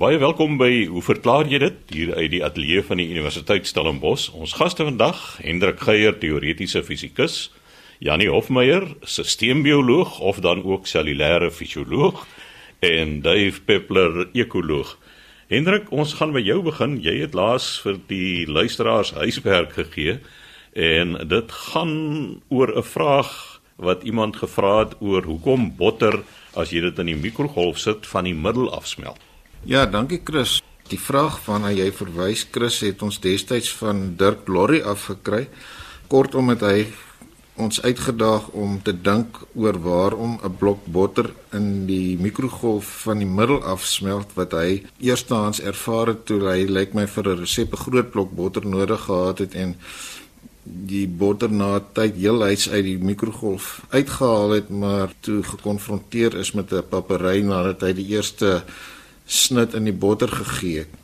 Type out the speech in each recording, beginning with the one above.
Baie welkom by Hoe verklaar jy dit hier uit die ateljee van die Universiteit Stellenbosch. Ons gaste vandag, Hendrik Geier, teoretiese fisikus, Janie Hofmeyer, sisteembioloog of dan ook cellulêre fisioloog en Dave Peppler, ekoloog. Hendrik, ons gaan by jou begin. Jy het laas vir die luisteraars huiswerk gegee en dit gaan oor 'n vraag wat iemand gevra het oor hoekom botter as jy dit in die mikrogolf sit van die middel afsmelt. Ja, dankie Chris. Die vraag waarna jy verwys Chris het ons destyds van Dirk Lorry afgekry. Kortom het hy ons uitgedaag om te dink oor waarom 'n blok botter in die mikrogolf van die middel afsmelt wat hy eerstehands ervaar het toe hy lyk my vir 'n resep 'n groot blok botter nodig gehad het en die botter na tyd heel uit uit die mikrogolf uitgehaal het maar toe gekonfronteer is met 'n papery nadat hy die eerste snit in die botter gegee het.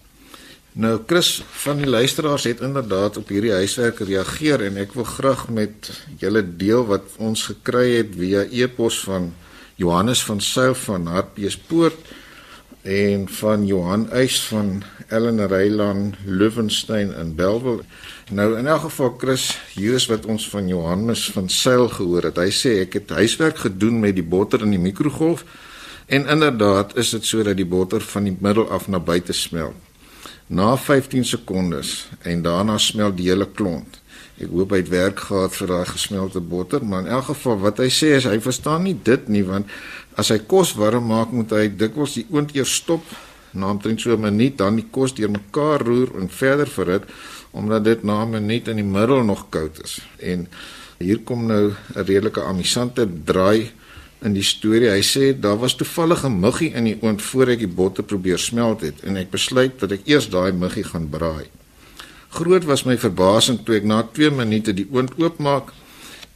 Nou Chris van die luisteraars het inderdaad op hierdie huiswerk reageer en ek wil graag met julle deel wat ons gekry het via e-pos van Johannes van Sail van Hartbeespoort en van Johan Eis van Ellen Reiland Löwenstein in Belwel. Nou in elk geval Chris, hier is wat ons van Johannes van Sail gehoor het. Hy sê ek het huiswerk gedoen met die botter in die mikrogolf En inderdaad is dit so dat die botter van die middel af na buite smelt. Na 15 sekondes en daarna smelt die hele klont. Ek hoop hy het werk gehad vir daai gesmelte botter, maar in elk geval wat hy sê is hy verstaan nie dit nie want as hy kos warm maak moet hy dikwels die oond eers stop na omtrent so 'n minuut dan die kos deurmekaar roer en verder verhit omdat dit na 'n minuut in die middel nog koud is. En hier kom nou 'n redelike amusante draai in die storie. Hy sê daar was toevallig 'n muggie in die oond voor ek die botter probeer smelt het en ek besluit dat ek eers daai muggie gaan braai. Groot was my verbasing toe ek na 2 minute die oond oopmaak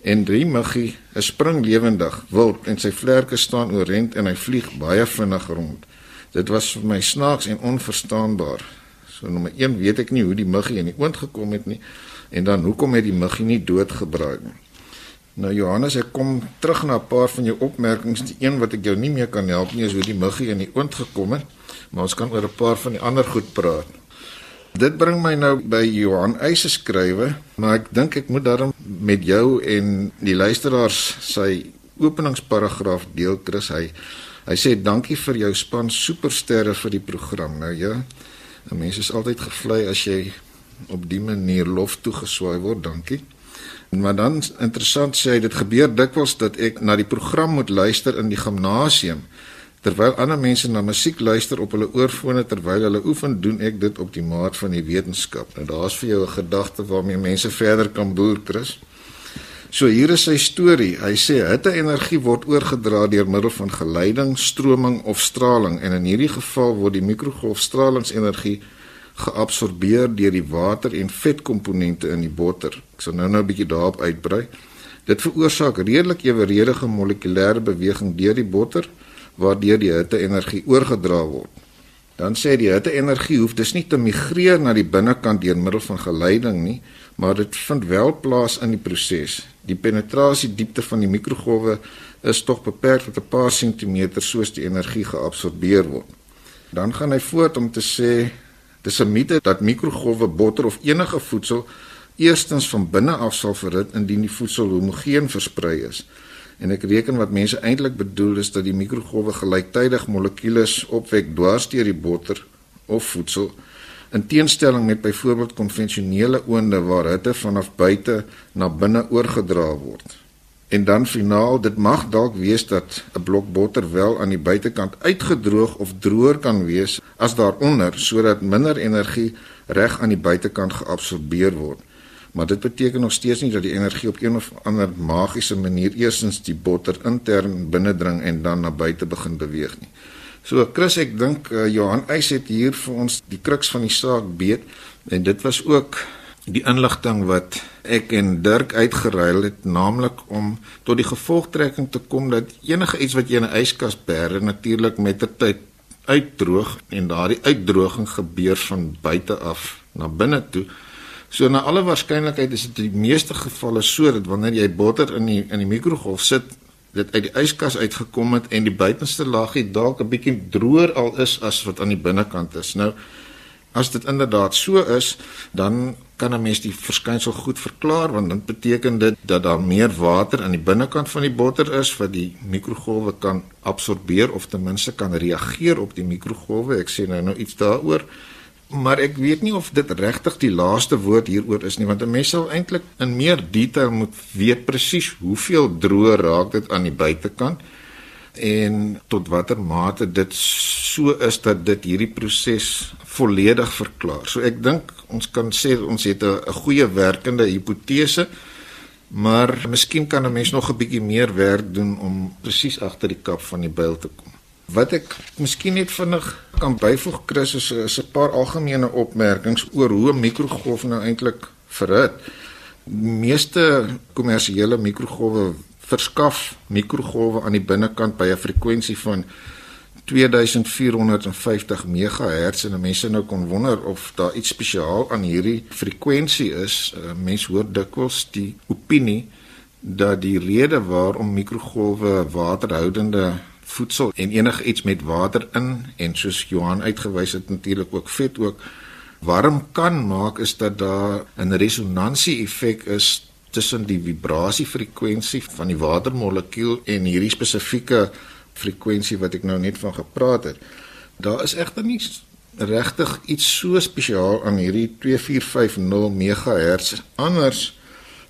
en drie muggie, 'n spring lewendig, wild en sy vlerke staan oorent en hy vlieg baie vinnig rond. Dit was vir my snaaks en onverstaanbaar. So nommer 1 weet ek nie hoe die muggie in die oond gekom het nie en dan hoekom het die muggie nie doodgebraai nie. Nou Johannes, ek kom terug na 'n paar van jou opmerkings. Die een wat ek jou nie meer kan help nie is hoe die muggie in die oond gekom het, maar ons kan oor 'n paar van die ander goed praat. Dit bring my nou by Johan Eise skrywe, maar ek dink ek moet daarom met jou en die luisteraars sy openingsparagraaf deel Chris hy hy sê dankie vir jou span supersterre vir die program nou ja 'n mens is altyd gevlei as jy op die manier lof toegeswaai word dankie Maar dan interessant sê hy dit gebeur dikwels dat ek na die program moet luister in die gimnasium terwyl ander mense na musiek luister op hulle oorfone terwyl hulle oefen doen ek dit op die maat van die wetenskap. Nou daar's vir jou 'n gedagte waarmee mense verder kan boer, Chris. So hier is sy storie. Hy sê hitte-energie word oorgedra deur middel van geleiding, stroming of straling en in hierdie geval word die mikrogolfstralingsenergie geabsorbeer deur die water en vetkomponente in die botter. Ek sal nou-nou 'n bietjie daarop uitbrei. Dit veroorsaak redelik eweredige molekulêre beweging deur die botter waardeur die hitte-energie oorgedra word. Dan sê die hitte-energie hoef dus nie te migreer na die binnekant deur middel van geleiding nie, maar dit vind wel plaas in die proses. Die penetrasie diepte van die mikrogolwe is tog beperk tot 'n paar sentimeter soos die energie geabsorbeer word. Dan gaan hy voort om te sê Dis 'n mite dat mikrogolwe botter of enige voedsel eerstens van binne af sal verhit indien die voedsel homogeen versprei is. En ek reken wat mense eintlik bedoel is dat die mikrogolwe gelyktydig molekules opwek dwars deur die botter of voedsel in teenstelling met byvoorbeeld konvensionele oonde waar hitte vanaf buite na binne oorgedra word. En dan finaal, dit mag dalk wees dat 'n blok botter wel aan die buitekant uitgedroog of droër kan wees as daaronder sodat minder energie reg aan die buitekant geabsorbeer word. Maar dit beteken nog steeds nie dat die energie op een of ander magiese manier eersins die botter intern binnendring en dan na buite begin beweeg nie. So Chris, ek dink uh, Johan Eis het hier vir ons die kruks van die saak beet en dit was ook die inligting wat ek en Dirk uitgeruil het naamlik om tot die gevolgtrekking te kom dat enige iets wat jy in 'n yskas bære natuurlik met ter tyd uitdroog en daardie uitdroging gebeur van buite af na binne toe. So na alle waarskynlikheid is dit die meeste gevalle so dat wanneer jy botter in die in die mikrogolf sit dit uit die yskas uitgekom het en die buitenste laagie dalk 'n bietjie droër al is as wat aan die binnekant is. Nou as dit inderdaad so is, dan kan 'n mens die verskynsel goed verklaar want dit beteken dit dat daar meer water aan die binnekant van die botter is wat die mikrogolwe kan absorbeer of ten minste kan reageer op die mikrogolwe. Ek sê nou nou iets daaroor maar ek weet nie of dit regtig die laaste woord hieroor is nie want 'n mens sal eintlik in meer detail moet weet presies hoeveel droë raak dit aan die buitekant en tot watter mate dit so is dat dit hierdie proses volledig verklaar. So ek dink ons kan sê ons het 'n goeie werkende hipotese maar miskien kan 'n mens nog 'n bietjie meer werk doen om presies agter die kap van die byl te kom. Wat ek miskien net vinnig kan byvoeg Chris is, is 'n paar algemene opmerkings oor hoe 'n mikrogolf nou eintlik verhit. Meeste kommersiële mikrogolwe verskaf mikrogolwe aan die binnekant by 'n frekwensie van 2450 MHz en mense nou kon wonder of daar iets spesiaal aan hierdie frekwensie is. Uh, mense hoor dikwels die opinie dat die rede waarom mikrogolwe waterhoudende voedsel en enigiets met water in en soos Johan uitgewys het natuurlik ook vet ook warm kan maak is dat daar 'n resonansie effek is tussen die vibrasiefrekwensie van die watermolekuul en hierdie spesifieke frekwensie wat ek nou net van gepraat het. Daar is egter nie regtig iets so spesiaal aan hierdie 2450 MHz anders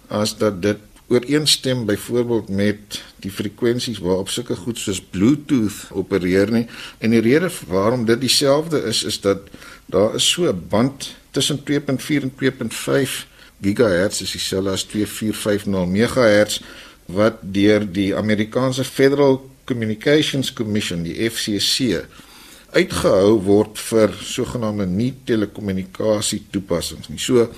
as dat dit ooreenstem byvoorbeeld met die frekwensies waarop sulke goed soos Bluetooth opereer nie. En die rede waarom dit dieselfde is is dat daar is so 'n band tussen 2.4 en 2.5 GHz is dieselfde as 2450 MHz wat deur die Amerikaanse Federal Communications Commission, die FCC, uitgehou word vir sogenaamde nie telekommunikasie toepassings nie. So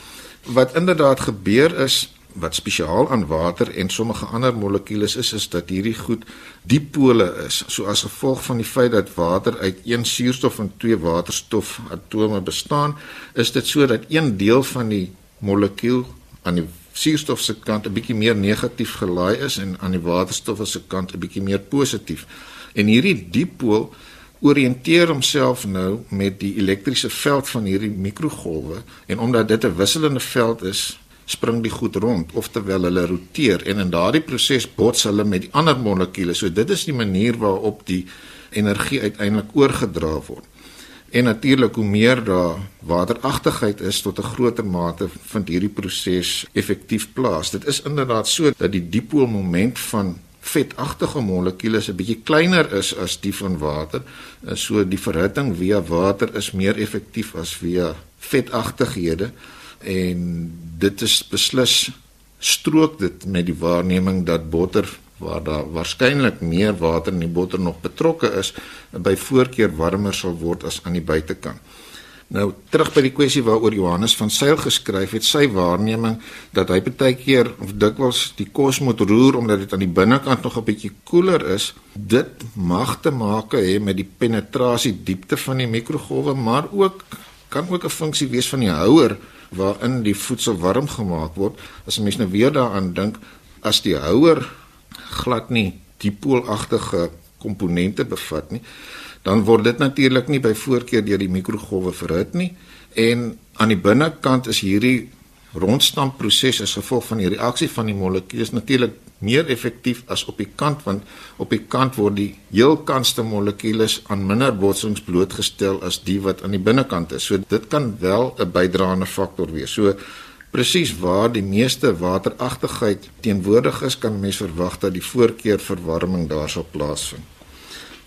wat inderdaad gebeur is wat spesiaal aan water en sommige ander molekules is is dat hierdie goed dipole is. So as gevolg van die feit dat water uit een suurstof en twee waterstof atome bestaan, is dit so dat een deel van die molekuul aan die suurstof se kant 'n bietjie meer negatief gelaai is en aan die waterstof se kant 'n bietjie meer positief. En hierdie dipool orienteer homself nou met die elektriese veld van hierdie mikrogolwe en omdat dit 'n wisselende veld is, spring die goed rond of terwyl hulle roteer en in daardie proses bots hulle met die ander molekules. So dit is die manier waarop die energie uiteindelik oorgedra word. En natuurlik hoe meer daar wateragtigheid is tot 'n groter mate vind hierdie proses effektief plaas. Dit is inderdaad so dat die dipoolmoment van vetagtige molekules 'n bietjie kleiner is as die van water. So die verhitting via water is meer effektief as via vetagtighede en dit is beslis strook dit met die waarneming dat botter waar daar waarskynlik meer water in die botter nog betrokke is by voorkeur warmer sal word as aan die buitekant. Nou terug by die kwessie waaroor Johannes van Sail geskryf het, sy waarneming dat hy baie keer of dikwels die kos moet roer omdat dit aan die binnekant nog 'n bietjie koeler is, dit mag te maak hê met die penetrasie diepte van die mikrogolwe, maar ook kan ook 'n funksie wees van die houer waarin die voedsel warm gemaak word. As 'n mens nou weer daaraan dink, as die houer glad nie dipoolagtige komponente bevat nie, dan word dit natuurlik nie by voorkeur deur die mikrogolwe verhit nie en aan die binnekant is hierdie rondstampproses as gevolg van die reaksie van die molekules natuurlik meer effektief as op die kant want op die kant word die heel kantste molekules aan minder botsings blootgestel as die wat aan die binnekant is. So dit kan wel 'n bydraende faktor wees. So presies waar die meeste wateragtigheid teenwoordig is, kan mens verwag dat die voorkeur verwarming daar sal plaasvind.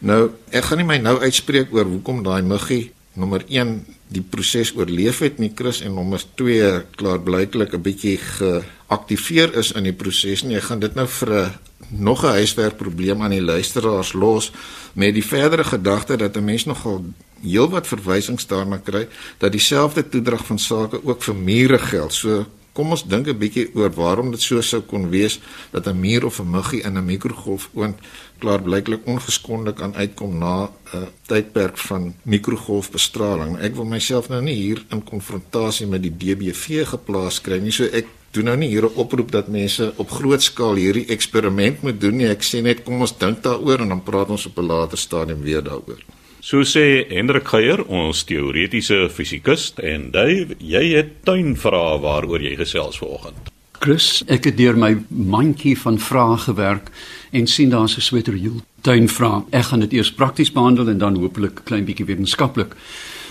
Nou, ek gaan nie my nou uitspreek oor hoekom daai muggie nommer 1 die proses oorleef het nie Chris en nommer 2 klaarblyklik 'n bietjie geaktiveer is in die proses nie. Ek gaan dit nou vir 'n nog 'n huiswerkprobleem aan die luisteraars los met die verdere gedagte dat 'n mens nogal heelwat verwysings daarna kry dat dieselfde toedrag van sake ook vir mure geld. So kom ons dink 'n bietjie oor waarom dit so sou kon wees dat 'n muur of 'n muggie in 'n mikrogolf oond klaar blyklik ongeskonde kan uitkom na 'n tydperk van mikrogolfbestraling. Ek wil myself nou nie hier in konfrontasie met die DBV geplaas kry nie. So ek doen nou nie hier 'n oproep dat mense op groot skaal hierdie eksperiment moet doen nie. Ek sê net kom ons dink daaroor en dan praat ons op 'n later stadium weer daaroor. So sê Hendrik Geier, ons teoretiese fisikus en Dave, jy het tuinvrae waaroor jy gesels vanoggend. Chris, ek het deur my mandjie van vrae gewerk en sien daar's 'n sweterjoel tuinvrae. Ek gaan dit eers prakties behandel en dan hopelik klein bietjie wetenskaplik.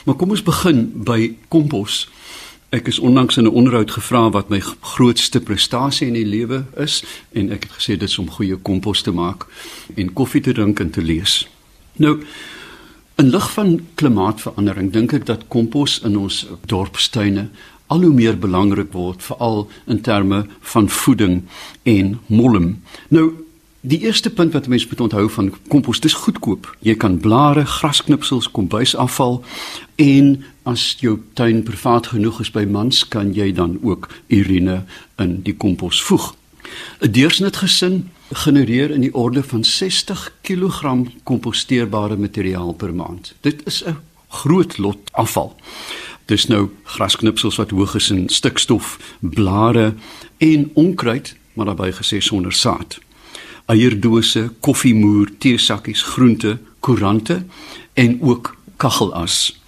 Maar kom ons begin by kompos. Ek is onlangs in 'n onderhoud gevra wat my grootste prestasie in die lewe is en ek het gesê dit is om goeie kompos te maak en koffie te drink en te lees. Nou In lig van klimaatsverandering dink ek dat kompos in ons dorpstuine al hoe meer belangrik word veral in terme van voeding en mollem. Nou die eerste punt wat mense moet onthou van kompos dis goedkoop. Jy kan blare, grasknipsels, kombuisafval en as jou tuin privaat genoeg is by mans kan jy dan ook urine in die kompos voeg. 'n Deursnitgesin genereer in die orde van 60 kg komposteerbare materiaal per maand. Dit is 'n groot lot afval. Dis nou grasknipsels wat hoog is in stikstof, blare en onkruid, maar daarbey gesê sonder saad. Eierdose, koffiemoer, teesakkies, groente, koerante en ook kagelas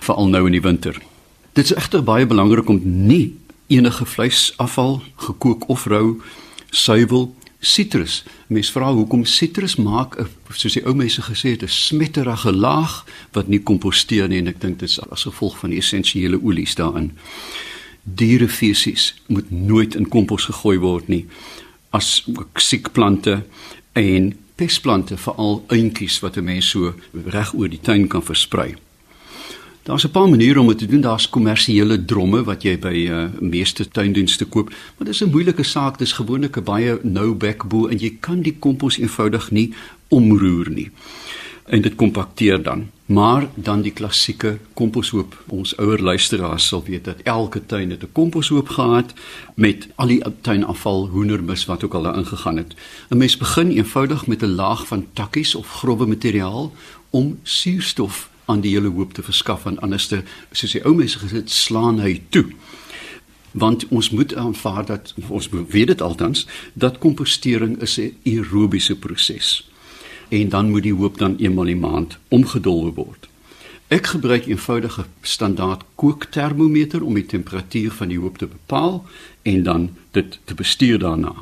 veral nou in die winter. Dit is egter baie belangrik om nie enige vleisafval, gekook of rou, suiwel sitrus. Mense vra hoekom sitrus maak 'n soos die ou mense gesê het 'n smetterige laag wat nie komposteer nie en ek dink dit is as gevolg van die essensiële olies daarin. Dierefesies moet nooit in kompos gegooi word nie. As ook siek plante en pestplante veral eentjies wat 'n mens so reg oor die tuin kan versprei. Daar's 'n paar maniere om dit te doen. Daar's kommersiële dromme wat jy by uh, meeste tuindienste koop, maar dis 'n moeilike saak. Dis gewoonlik 'n baie nou backbo en jy kan die kompos eenvoudig nie omroer nie. En dit kompakteer dan. Maar dan die klassieke komposhoop. Ons ouer luisteraars sal weet dat elke tuin 'n komposhoop gehad met al die tuinafval, hoendermis wat ook al daarin gegaan het. 'n Mens begin eenvoudig met 'n laag van takkies of grove materiaal om suurstof aan die hele hoop te verskaf en anderste soos die ou mense gesê slaan hy toe. Want ons moet aanvaar dat ons weet dit altans dat kompostering is 'n aerobiese proses en dan moet die hoop dan eenmal 'n maand omgedolwe word. Ek gebruik eenvoudige standaard kooktermometer om die temperatuur van die hoop te bepaal en dan dit te bestuur daarna.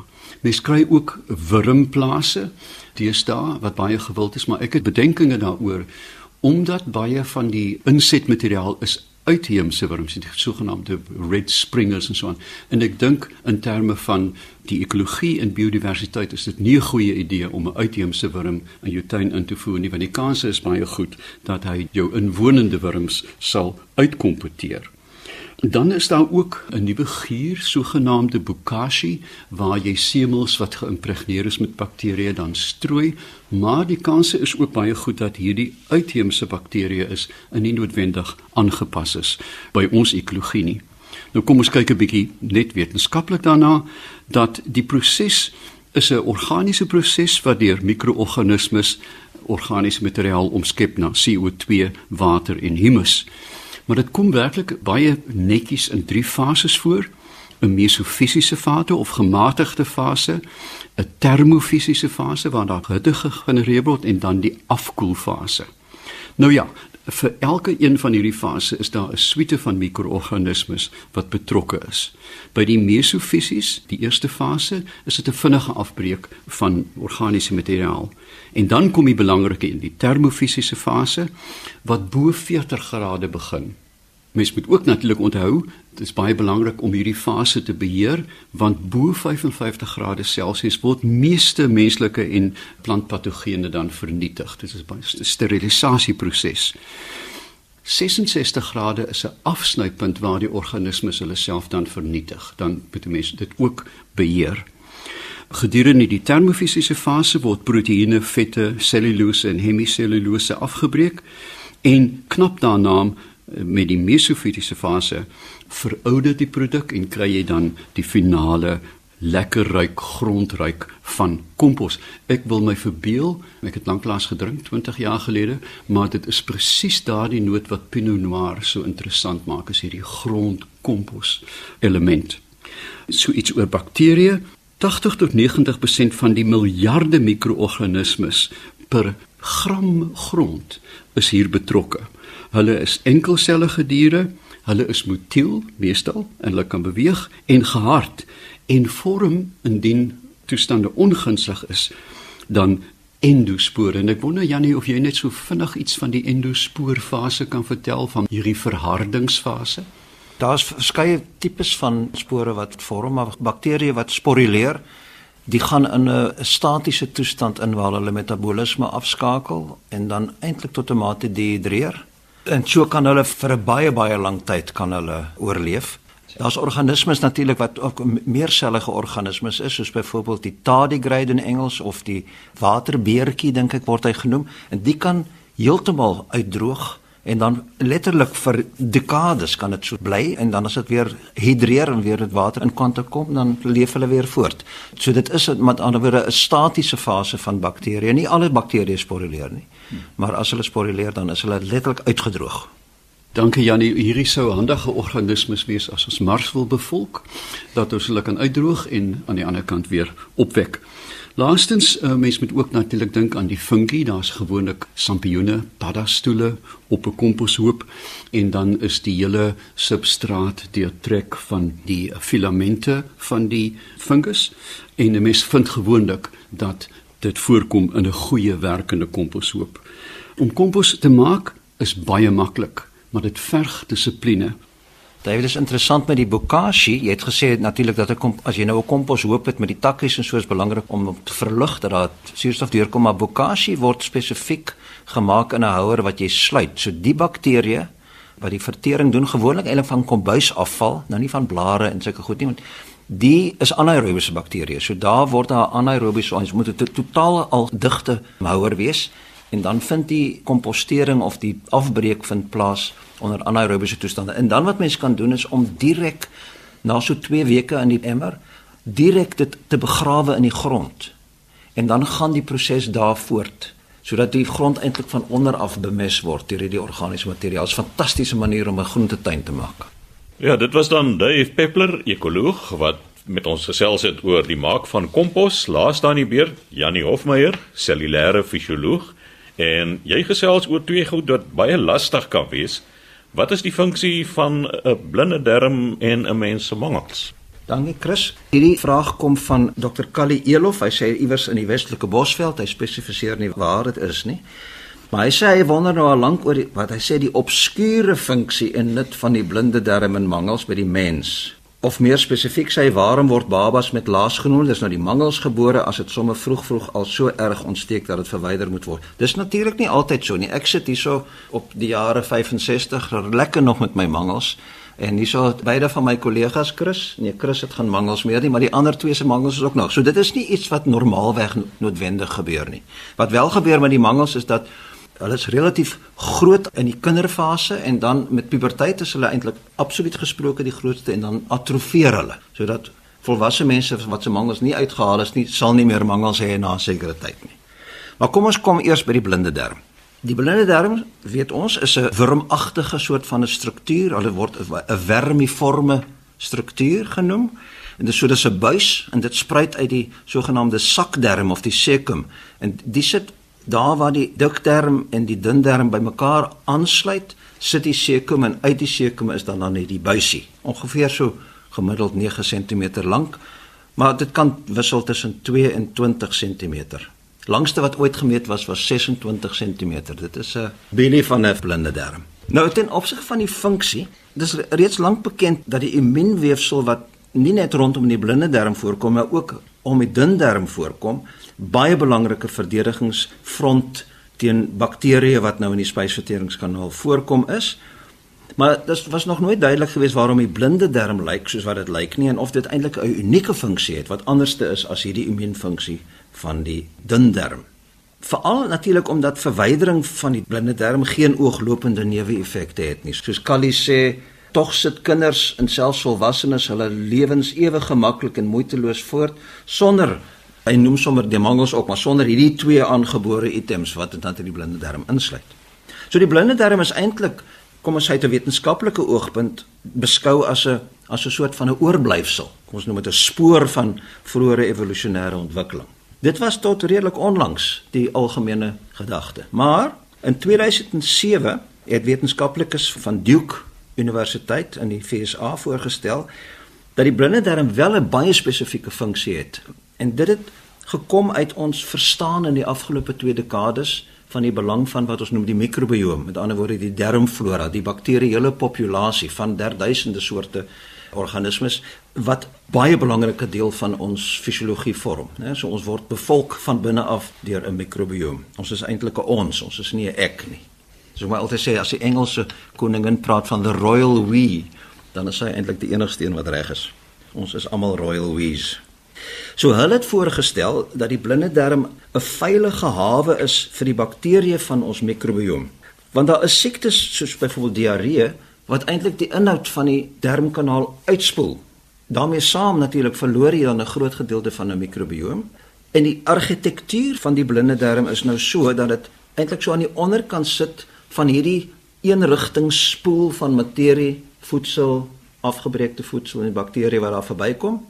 Mens kry ook wurmplase deesdae wat baie gewild is maar ek het bedenkinge daaroor omdat baie van die insetmateriaal is uitheemse wurms, die sogenaamde red springers en so aan. En ek dink in terme van die ekologie en biodiversiteit is dit nie 'n goeie idee om 'n uitheemse wurm in jou tuin in te voer nie, want die kans is baie goed dat hy jou inwonende wurms sal uitkompeteer. Dan is daar ook 'n nuwe gier, sogenaamde bokashi, waar jy semels wat geïmpregneer is met bakterieë dan strooi, maar die kanse is ook baie goed dat hierdie uitheemse bakterieë is en nie noodwendig aangepas is by ons ekologie nie. Nou kom ons kyk 'n bietjie net wetenskaplik daarna dat die proses is 'n organiese proses wat deur mikroorganismes organiese materiaal omskep na CO2, water en humus. Maar dit kom werklik baie netjies in drie fases voor: 'n mesofisiese fase of gematigde fase, 'n termofisiese fase waar daar hitte gegenereer word en dan die afkoelfase. Nou ja, vir elke een van hierdie fases is daar 'n suite van mikroorganismes wat betrokke is. By die mesofisies, die eerste fase, is dit 'n vinnige afbreek van organiese materiaal. En dan kom die belangrike in die termofisiese fase wat bo 40 grade begin. Mens moet ook natuurlik onthou, dit is baie belangrik om hierdie fase te beheer want bo 55 grade Celsius word meeste menslike en plantpatogene dan vernietig. Dit is 'n sterilisasieproses. 66 grade is 'n afsnypunt waar die organismes hulle self dan vernietig. Dan moet mense dit ook beheer. Gedurende die termofisiese fase word proteïene, vette, selulose en hemisellulose afgebreek en knap daarna met die mesofitiese fase verouder die produk en kry jy dan die finale lekker ryk grondryk van kompos. Ek wil my verbeel, ek het lanklaas gedrink 20 jaar gelede, maar dit is presies daardie noot wat Pinot Noir so interessant maak, is hierdie grondkompos element. So iets oor bakterieë. 80 tot 90% van die miljarde mikroorganismes per gram grond is hier betrokke. Hulle is enkelsellige diere, hulle is motiel meestal en hulle kan beweeg en gehard en vorm indien toestande ongunstig is dan endospore en ek wonder Jannie of jy net so vinnig iets van die endospoorfase kan vertel van hierdie verhardingsfase. Daar's verskeie tipes van spore wat vorm, maar bakterieë wat sporileer, die gaan in 'n statiese toestand in waar hulle metabolisme afskakel en dan eintlik tot 'n mate dehidreer. En so kan hulle vir 'n baie baie lang tyd kan hulle oorleef. Daar's organismes natuurlik wat ook meersellige organismes is, soos byvoorbeeld die tardigrade in Engels of die waterbeertjie dink ek word hy genoem, en die kan heeltemal uitdroog en dan letterlik vir dekades kan dit so bly en dan as dit weer hidreer en weer dit water in kwante kom, dan leef hulle weer voort. So dit is met ander woorde 'n statiese fase van bakterieë. Nie alle bakterieë sporileer nie, maar as hulle sporileer dan is hulle letterlik uitgedroog. Dankie Janie, hierdie sou handige organismes wees as ons Mars wil bevolk, dat ons hulle kan uitdroog en aan die ander kant weer opwek. Laastens, uh, mens moet ook natuurlik dink aan die fungi, daar's gewoonlik sampioene, paddastoele op 'n komposhoop en dan is die hele substraat deurtrek van die filamente van die fungus en 'n mens vind gewoonlik dat dit voorkom in 'n goeie werkende komposhoop. Om kompos te maak is baie maklik maar dit verg dissipline. David is interessant met die bokashi. Jy het gesê natuurlik dat 'n as jy nou 'n kompos hoop het met die takkies en so is belangrik om te verlig dat daar suurstof deurkom, maar bokashi word spesifiek gemaak in 'n houer wat jy sluit. So die bakterieë wat die vertering doen gewoonlik eintlik van kombuisafval, nou nie van blare en sulke goed nie, want die is anaerobiese bakterieë. So daar word daar anaerobiese ons moet 'n totaal al digte houer wees en dan vind die kompostering of die afbreek vind plaas onder anaerobiese toestande. En dan wat mense kan doen is om direk na so 2 weke in die emmer direk dit te begrawe in die grond. En dan gaan die proses daar voort sodat die grond eintlik van onder af bemes word deur hierdie organiese materiaal. Dit is 'n fantastiese manier om 'n groentetuin te maak. Ja, dit was dan Dave Peppler, ekoloog wat met ons gesels het oor die maak van kompos. Laas dan die beer Janie Hofmeyer, cellulêre fisioloog En jy gesels oor twee goed wat baie lastig kan wees. Wat is die funksie van 'n blinde darm en 'n mens se mangels? Dankie Chris. Hierdie vraag kom van Dr. Kali Elof. Hy sê iewers in die Westelike Bosveld. Hy spesifiseer nie waar dit is nie. Maar hy sê hy wonder nou al lank oor die, wat hy sê die obskure funksie en nut van die blinde darm en mangels by die mens. Of meer spesifiek sê waarom word babas met laas genoem? Dis nou die mangels gebore as dit sommer vroeg vroeg al so erg ontsteek dat dit verwyder moet word. Dis natuurlik nie altyd so nie. Ek sit hierso op die jare 65 lekker nog met my mangels. En hierso beide van my kollegas Chris, nee Chris het gaan mangels meer nie, maar die ander twee se mangels is ook nog. So dit is nie iets wat normaalweg noodwendig gebeur nie. Wat wel gebeur met die mangels is dat Hulle is relatief groot in die kinderfase en dan met puberteit is hulle eintlik absoluut gesproke die grootste en dan atrofieer hulle sodat volwasse mense wat se mangels nie uitgehaal is nie sal nie meer mangels hê na 'n sekere tyd nie. Maar kom ons kom eers by die blinde darm. Die blinde darm, weet ons, is 'n wurmagtige soort van 'n struktuur. Hulle word 'n vermiforme struktuur genoem. En dit so dis 'n buis en dit spruit uit die sogenaamde sakdarm of die cecum en die sit daar waar die dikdarm en die dundarm bymekaar aansluit, sit die sekum en uit die sekum is dan dan net die buisie, ongeveer so gemiddeld 9 cm lank, maar dit kan wissel tussen 2 en 20 cm. Langste wat ooit gemeet was was 26 cm. Dit is 'n bilie van 'n blinde darm. Nou ten opsig van die funksie, dis reeds lank bekend dat die immuunweefsel wat nie net rondom die blinde darm voorkom, maar ook om die dun darm voorkom, baie belangrike verdedigingsfront teen bakterieë wat nou in die spysverteringskanaal voorkom is. Maar dit was nog nooit duidelik geweest waarom die blinde darm lyk soos wat dit lyk nie en of dit eintlik 'n unieke funksie het wat anderste is as hierdie immuunfunksie van die dun darm. Veral natuurlik omdat verwydering van die blinde darm geen ooglopende neeweffekte het nie. Soos Callie sê, tog sit kinders en selfs volwassenes hulle lewens ewe gemaklik en moeiteloos voort sonder Hy noem sommer die mangels ook, maar sonder hierdie twee aangebore items wat dit in die blinde darm insluit. So die blinde darm is eintlik kom ons uit 'n wetenskaplike oogpunt beskou as 'n as 'n soort van 'n oorblyfsel kom ons noem dit 'n spoor van vroeëre evolusionêre ontwikkeling. Dit was tot redelik onlangs die algemene gedagte. Maar in 2007 het wetenskaplikes van Duke Universiteit in die VSA voorgestel dat die blinde darm wel 'n baie spesifieke funksie het. En dit het gekom uit ons verstaan in die afgelope 2 dekades van die belang van wat ons noem die mikrobiom, met ander woorde die darmflora, die bakterieële populasie van derduisende soorte organismes wat baie belangrike deel van ons fisiologie vorm, né? So ons word bevolk van binne af deur 'n mikrobiom. Ons is eintlik 'n ons, ons is nie 'n ek nie. So maar altyd sê as die Engelse koningin praat van the royal we, dan is sy eintlik die enigste een wat reg is. Ons is almal royal we's. So hulle het voorgestel dat die blinde darm 'n veilige hawe is vir die bakterieë van ons mikrobiom. Want daar is siektes soos byvoorbeeld diarree wat eintlik die inhoud van die darmkanaal uitspoel. daarmee saam natuurlik verloor jy dan 'n groot gedeelte van 'n mikrobiom. En die argitektuur van die blinde darm is nou so dat dit eintlik so aan die onderkant sit van hierdie eenrigtingspoel van materie, voedsel, afgebreekte voedsel en bakterieë wat daar verbykom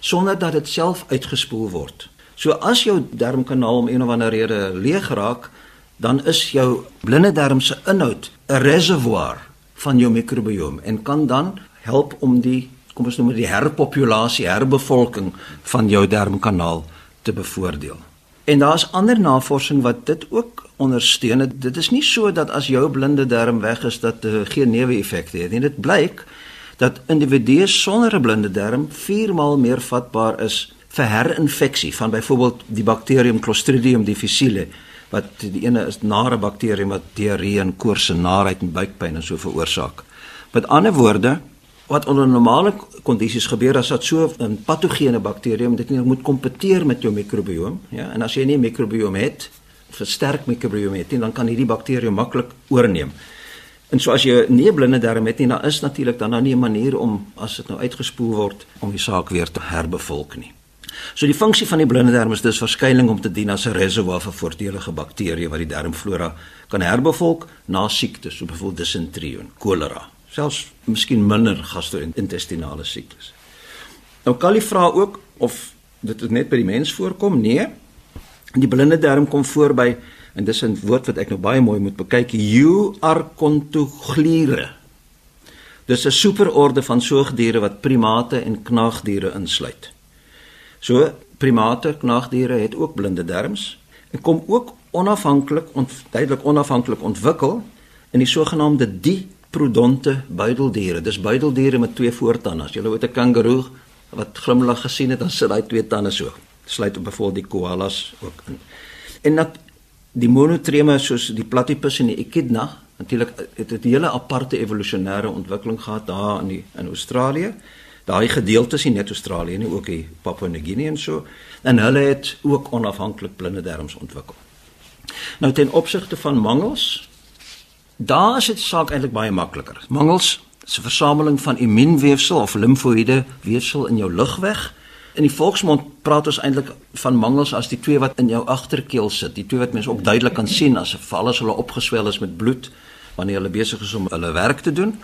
sonder dat dit self uitgespoel word. So as jou darmkanaal om een of ander rede leeg raak, dan is jou blinde darm se inhoud 'n reservoir van jou mikrobiom en kan dan help om die kom ons noem dit die herpopulasie, herbevolking van jou darmkanaal te bevoordeel. En daar's ander navorsing wat dit ook ondersteun. Dit is nie so dat as jou blinde darm weg is dat dit uh, geen neeweffekte het nie. Dit blyk dat individue sonder 'n blinde darm 4 maal meer vatbaar is vir herinfeksie van byvoorbeeld die bakterium Clostridium difficile wat die ene is nare bakterium wat diarree en koors en naarheid en buikpyn en so veroorsaak. Met ander woorde, wat onder normale kondisies gebeur as dat so 'n patogene bakterium dit nie moet kompeteer met jou mikrobiom, ja, en as jy nie 'n mikrobiom het, versterk mikrobiom het, dan kan hierdie bakterium maklik oorneem. En so as jy nie blinde darm het nie, dan is natuurlik dan nou nie 'n manier om as dit nou uitgespoel word om die saak weer te herbevolk nie. So die funksie van die blinde darm is dus verskuiling om te dien as 'n reservoir vir voordelige bakterieë wat die darmflora kan herbevolk na siektes, so byvoorbeeld disentrie en kolera, selfs miskien minder gastro-intestinale siektes. Nou jy vra ook of dit net by die mens voorkom? Nee. Die blinde darm kom voor by en dis 'n woord wat ek nou baie mooi moet bekyk, Euarchontogliere. Dis 'n superorde van soogdiere wat primate en knaagdiere insluit. So primate, knaagdiere het ook blinde darmes en kom ook onafhanklik duidelik onafhanklik ontwikkel in die sogenaamde diprodonte buideldiere. Dis buideldiere met twee voortande. As jy het 'n kangaroo wat glimlag gesien het, dan sit hy twee tande so. Sluit op byvoorbeeld die koalas ook in. En dat die monotreme soos die platypus en die echidna natuurlik het 'n hele aparte evolusionêre ontwikkeling gehad daar in die in Australië daai gedeeltes in net Australië nie ook die Papua New Guinea en so en hulle het ook onafhanklik blinde darmes ontwikkel. Nou ten opsigte van mangels daar is dit saak eintlik baie makliker. Mangels is 'n versameling van immuunweefsel of limfoïde weefsel in jou lugweg. In die volksmond praat ons eintlik van mangels as die twee wat in jou agterkeel sit, die twee wat mense ook duidelik kan sien as val as hulle opgeswel is met bloed wanneer hulle besig is om hulle werk te doen.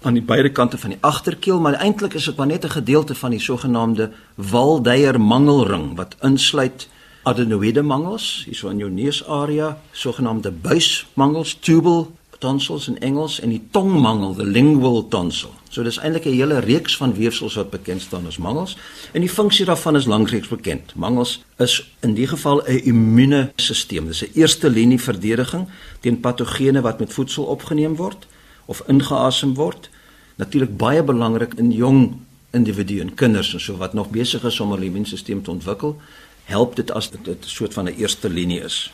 Aan die beide kante van die agterkeel, maar eintlik is dit maar net 'n gedeelte van die sogenaamde Waldeyer mangelring wat insluit adenoïde mangels, hierso in jou neusarea, sogenaamde buismangels, tubal tonsils in Engels en die tongmangel, the lingual tonsil. So dis eintlik 'n hele reeks van weefsels wat bekend staan as mangels en die funksie daarvan is lankreeks bekend. Mangels is in die geval 'n immuunstelsel. Dis 'n eerste linie verdediging teen patogene wat met voedsel opgeneem word of ingeasem word natuurlik baie belangrik in jong individue en kinders en so wat nog besig is om hulle immuunstelsel te ontwikkel, help dit as dit 'n soort van 'n eerste linie is.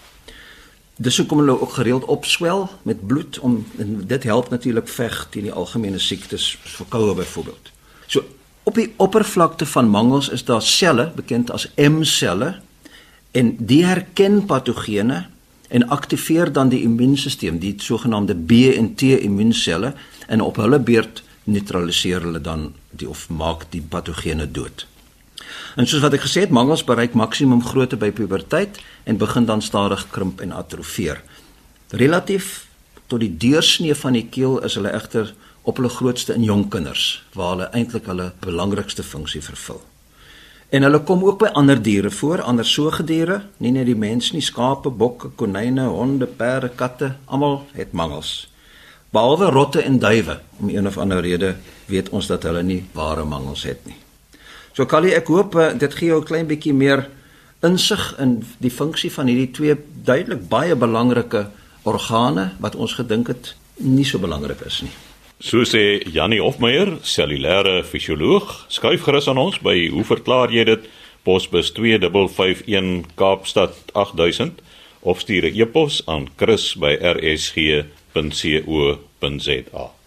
Dis hoekom hulle ook gereeld opswel met bloed om dit help natuurlik veg teen die algemene siektes, verkoue byvoorbeeld. So op die oppervlakte van mangels is daar selle bekend as M-selle en die herken patogene en aktiveer dan die immuunstelsel, die sogenaamde B en T immuunselle en op hulle beurt neutraliseer hulle dan die of maak die patogene dood. En soos wat ek gesê het, mangels bereik maksimum grootte by puberteit en begin dan stadig krimp en atrofieer. Relatief tot die deursnee van die keel is hulle egter op hulle grootste in jong kinders waar hulle eintlik hulle belangrikste funksie vervul. En hulle kom ook by ander diere voor, ander soogdiere, nie net die mens nie, skape, bokke, konyne, honde, perde, katte, almal het mangels. Behalwe rotte en duwe, om een of ander rede weet ons dat hulle nie ware mangels het nie. So Callie, ek hoop eh, dit gee jou 'n klein bietjie meer insig in die funksie van hierdie twee duidelik baie belangrike organe wat ons gedink het nie so belangrik is nie. So sê Jannie Hofmeyer, cellulêre fisioloog, skryf gerus aan ons by hoe verklaar jy dit? Posbus 2551 Kaapstad 8000 of stuur 'n e-pos aan chris@rsg.co.za.